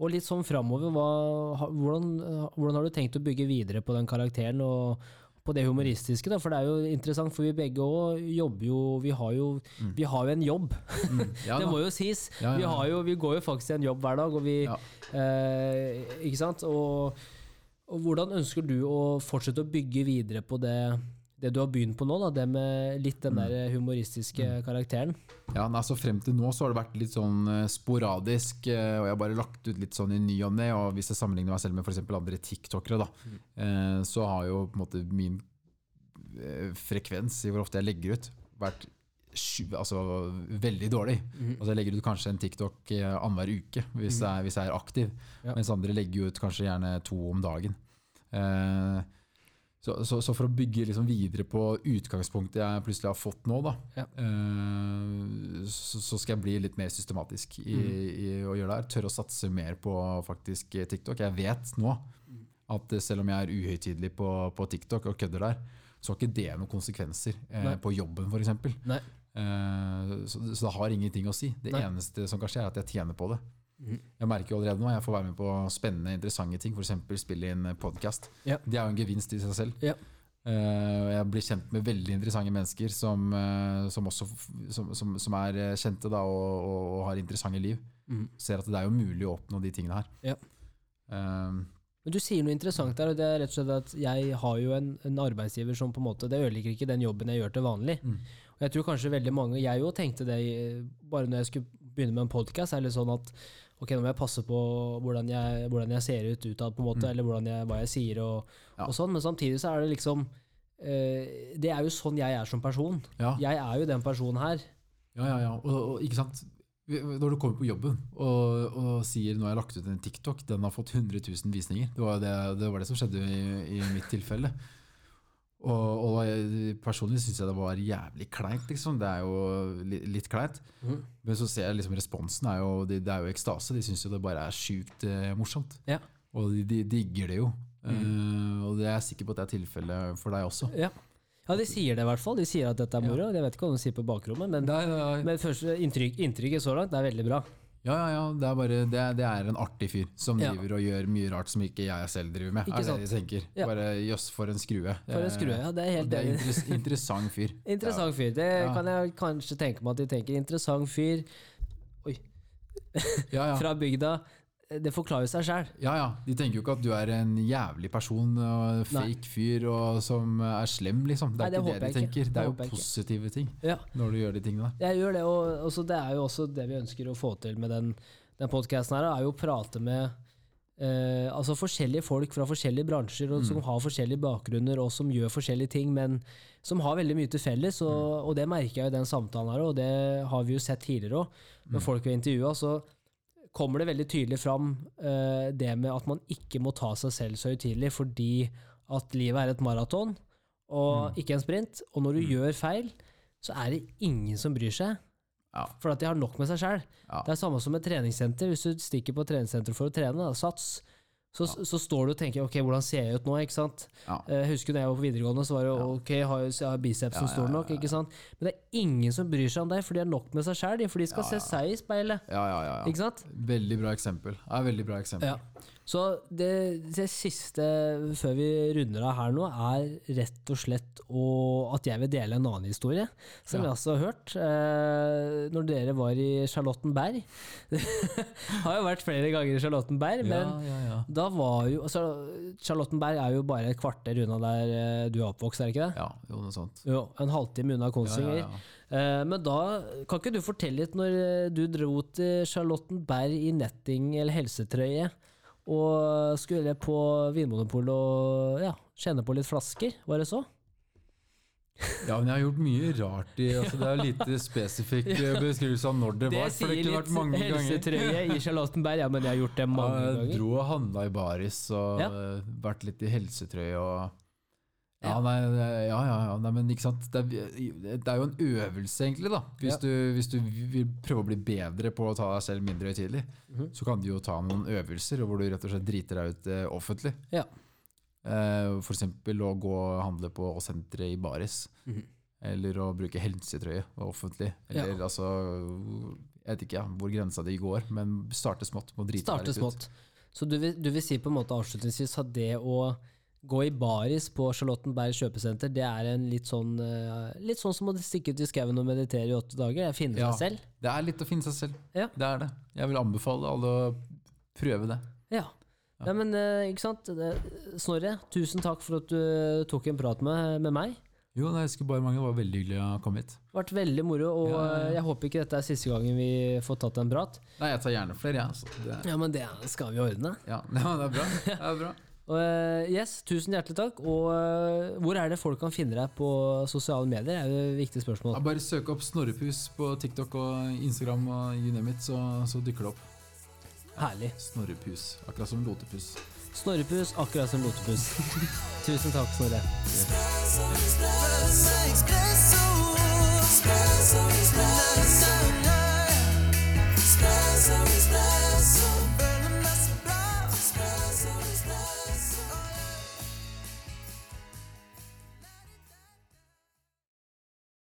og litt sånn framover, hvordan, hvordan har du tenkt å bygge videre på den karakteren og på det humoristiske? da, For det er jo interessant, for vi begge òg jobber jo vi har jo, vi har jo en jobb. Mm. Ja, det må jo sies. Ja, ja, Vi, har jo, vi går jo faktisk i en jobb hver dag, og vi eh, Ikke sant? Og, og hvordan ønsker du å fortsette å bygge videre på det, det du har begynt på nå? da, Det med litt den Mm. der humoristiske karakteren? Ja, nei, så Frem til nå så har det vært litt sånn eh, sporadisk, eh, og jeg har bare lagt ut litt sånn i ny og ne. Og hvis jeg sammenligner meg selv med f.eks. andre tiktokere, da, mm. så har jo på en måte min eh, frekvens i hvor ofte jeg legger ut, vært altså, veldig dårlig. Altså Jeg legger ut kanskje en TikTok eh, annenhver uke hvis, jeg, hvis jeg er aktiv, Ja. mens andre legger ut kanskje gjerne to om dagen. Eh, så, så, så for å bygge liksom videre på utgangspunktet jeg plutselig har fått nå, da, Ja. eh, så, så skal jeg bli litt mer systematisk i, i å gjøre det her. Tørre å satse mer på faktisk TikTok. Jeg vet nå at selv om jeg er uhøytidelig på, på TikTok og kødder der, så har ikke det noen konsekvenser eh, på jobben, f.eks. Eh, så, så det har ingenting å si. Det Nei. eneste som kan skje, er at jeg tjener på det. Jeg merker jo allerede nå jeg får være med på spennende, interessante ting, f.eks. spille inn podkast. Ja. Det er jo en gevinst i seg selv. Ja. Eh, jeg blir kjent med veldig interessante mennesker som, eh, som også som, som, som er eh, kjente da, og, og, og har interessante liv. Mm. Ser at det er jo mulig å oppnå de tingene her. Ja. Um, Men du sier noe interessant der, og det er rett og slett at jeg har jo en, en arbeidsgiver som på en måte Det ødelegger ikke den jobben jeg gjør til vanlig. Mm. Og jeg tror kanskje veldig mange Jeg jo tenkte det bare når jeg skulle begynne med en podkast, er litt sånn at ok, nå må jeg passe på hvordan jeg, hvordan jeg ser ut utad, på en måte, Mm. eller hvordan jeg, hva jeg sier og, Ja. og sånn, men samtidig så er det liksom eh, Det er jo sånn jeg er som person. ja. Jeg er jo den personen her. Ja, ja, ja. Og, og, ikke sant? Når du kommer på jobben og, og sier nå har jeg lagt ut en TikTok, den har fått 100 000 visninger. Det var det, det, var det som skjedde i, i mitt tilfelle. Og, og personlig syns jeg det var jævlig kleint, liksom. Det er jo li, litt kleint. Mm. Men så ser jeg liksom responsen er jo, det, det er jo ekstase. De syns jo det bare er sjukt eh, morsomt. Ja. Og de, de digger det jo. Eh, og det er jeg sikker på at det er tilfellet for deg også. Ja. ja, de sier det i hvert fall. De sier at dette er moro. Jeg vet ikke hva de sier på bakrommet, men, Nei, nei, nei. men første inntrykk, inntrykket så langt det er veldig bra. Ja, ja, ja. Det er, bare, det, det er en artig fyr som Ja. driver og gjør mye rart som ikke jeg selv driver med. Ikke er det jeg tenker. Ja. Bare jøss, for en skrue. For en skrue. Ja, det er helt det er enig. interessant fyr. Interessant fyr. Det kan jeg kanskje tenke meg at de tenker. Interessant fyr Ja, ja. fra bygda. Det forklarer seg sjøl. ja, ja. De tenker jo ikke at du er en jævlig person, og fake fyr og som er slem, liksom. Det Nei, er det ikke det de tenker. ikke. Det er jo ikke. positive ting Ja, når du gjør de tingene jeg gjør det. Og også, det er jo også det vi ønsker å få til med den, den podkasten her, er jo å prate med eh, altså forskjellige folk fra forskjellige bransjer, og som har forskjellige bakgrunner, og som gjør forskjellige ting, men som har veldig mye til felles. Og, og det merker jeg i den samtalen her, og det har vi jo sett tidligere òg, med folk vi har intervjua. Kommer det veldig tydelig fram eh, det med at man ikke må ta seg selv så høytidelig, fordi at livet er et maraton, og ikke en sprint. Og når du gjør feil, så er det ingen som bryr seg. Ja. For at de har nok med seg sjøl. Ja. Det er samme som et treningssenter. Hvis du stikker på treningssenteret treningssenter for å trene, da, sats, så, så står du og tenker ok, hvordan ser jeg ut nå? ikke sant? Ja. Eh, Jeg husker da jeg var på videregående, så var det ok, har jeg har bicepsen som ja, stor ja, nok? ikke sant? Men det er ingen som bryr seg om deg, for de har nok med seg sjæl. For de skal Ja, ja. se seg i speilet. Ja, ja, ja, ja. Ikke sant? Veldig bra eksempel. Ja, veldig bra eksempel. Så det, det siste før vi runder av her nå, er rett og slett å, at jeg vil dele en annen historie, som Ja. jeg også har hørt. Eh, når dere var i Charlottenberg Det Har jo vært flere ganger i Charlottenberg, men ja, ja, da var jo altså, Charlottenberg er jo bare et kvarter unna der eh, du er oppvokst, er det ikke det? ja, jo, noe sånt. Jo, en halvtime unna ja. Eh, Men da kan ikke du fortelle litt når eh, du dro til Charlottenberg i netting eller helsetrøye, og skulle på Vinmonopolet og ja, kjenne på litt flasker, var det så? Ja, men jeg har gjort mye rart i altså Det er lite spesifikk eh, beskrivelse av når det, var. For det kunne vært mange ganger. helsetrøye i Charlottenberg, ja, men jeg har gjort det mange ganger. jeg dro og handla i baris og Ja. eh, vært litt i helsetrøye og ja, nei, ja, ja, ja, nei, men ikke sant. Det er, det er jo en øvelse, egentlig, da. Hvis, du, hvis du vil prøve å bli bedre på å ta deg selv mindre høytidelig, Mhm. så kan du jo ta noen øvelser hvor du rett og slett driter deg ut eh, offentlig. Ja. Eh, eksempel å gå og handle på senteret i baris. Mhm. Eller å bruke helsetrøye offentlig. Ja. Altså Jeg vet ikke ja, hvor grensa di går, men starte smått. Må drite deg litt smått. ut. Så du vil, du vil si på en måte avslutningsvis at det å gå i baris på Charlottenberg kjøpesenter, det er en litt sånn eh, Litt sånn som å stikke ut i skauen og meditere i åtte dager? Finne Ja. seg selv? Det er litt å finne seg selv. Ja. Det er det. Jeg vil anbefale alle å prøve det. Ja. Nei, men eh, ikke sant. Snorre, tusen takk for at du tok en prat med, med meg. Jo, nei, jeg bare mange. Det var veldig hyggelig å komme hit. Det vært veldig moro, og Ja, ja, ja. eh, jeg håper ikke dette er siste gangen vi får tatt en prat. Nei, jeg tar gjerne flere, jeg. Ja, Det, Ja, men det skal vi ordne. ja, det er bra. Det er bra. Eh, yes, tusen hjertelig takk. Og uh, hvor er det folk kan finne deg på sosiale medier? er jo et viktig Ja, spørsmål. bare søk opp Snorrepus på TikTok og Instagram og you name it, så, så dukker det opp. Herlig. Snorrepus. Akkurat som lotepus. Snorrepus, akkurat som lotepus. tusen takk, Snorre. Espresso,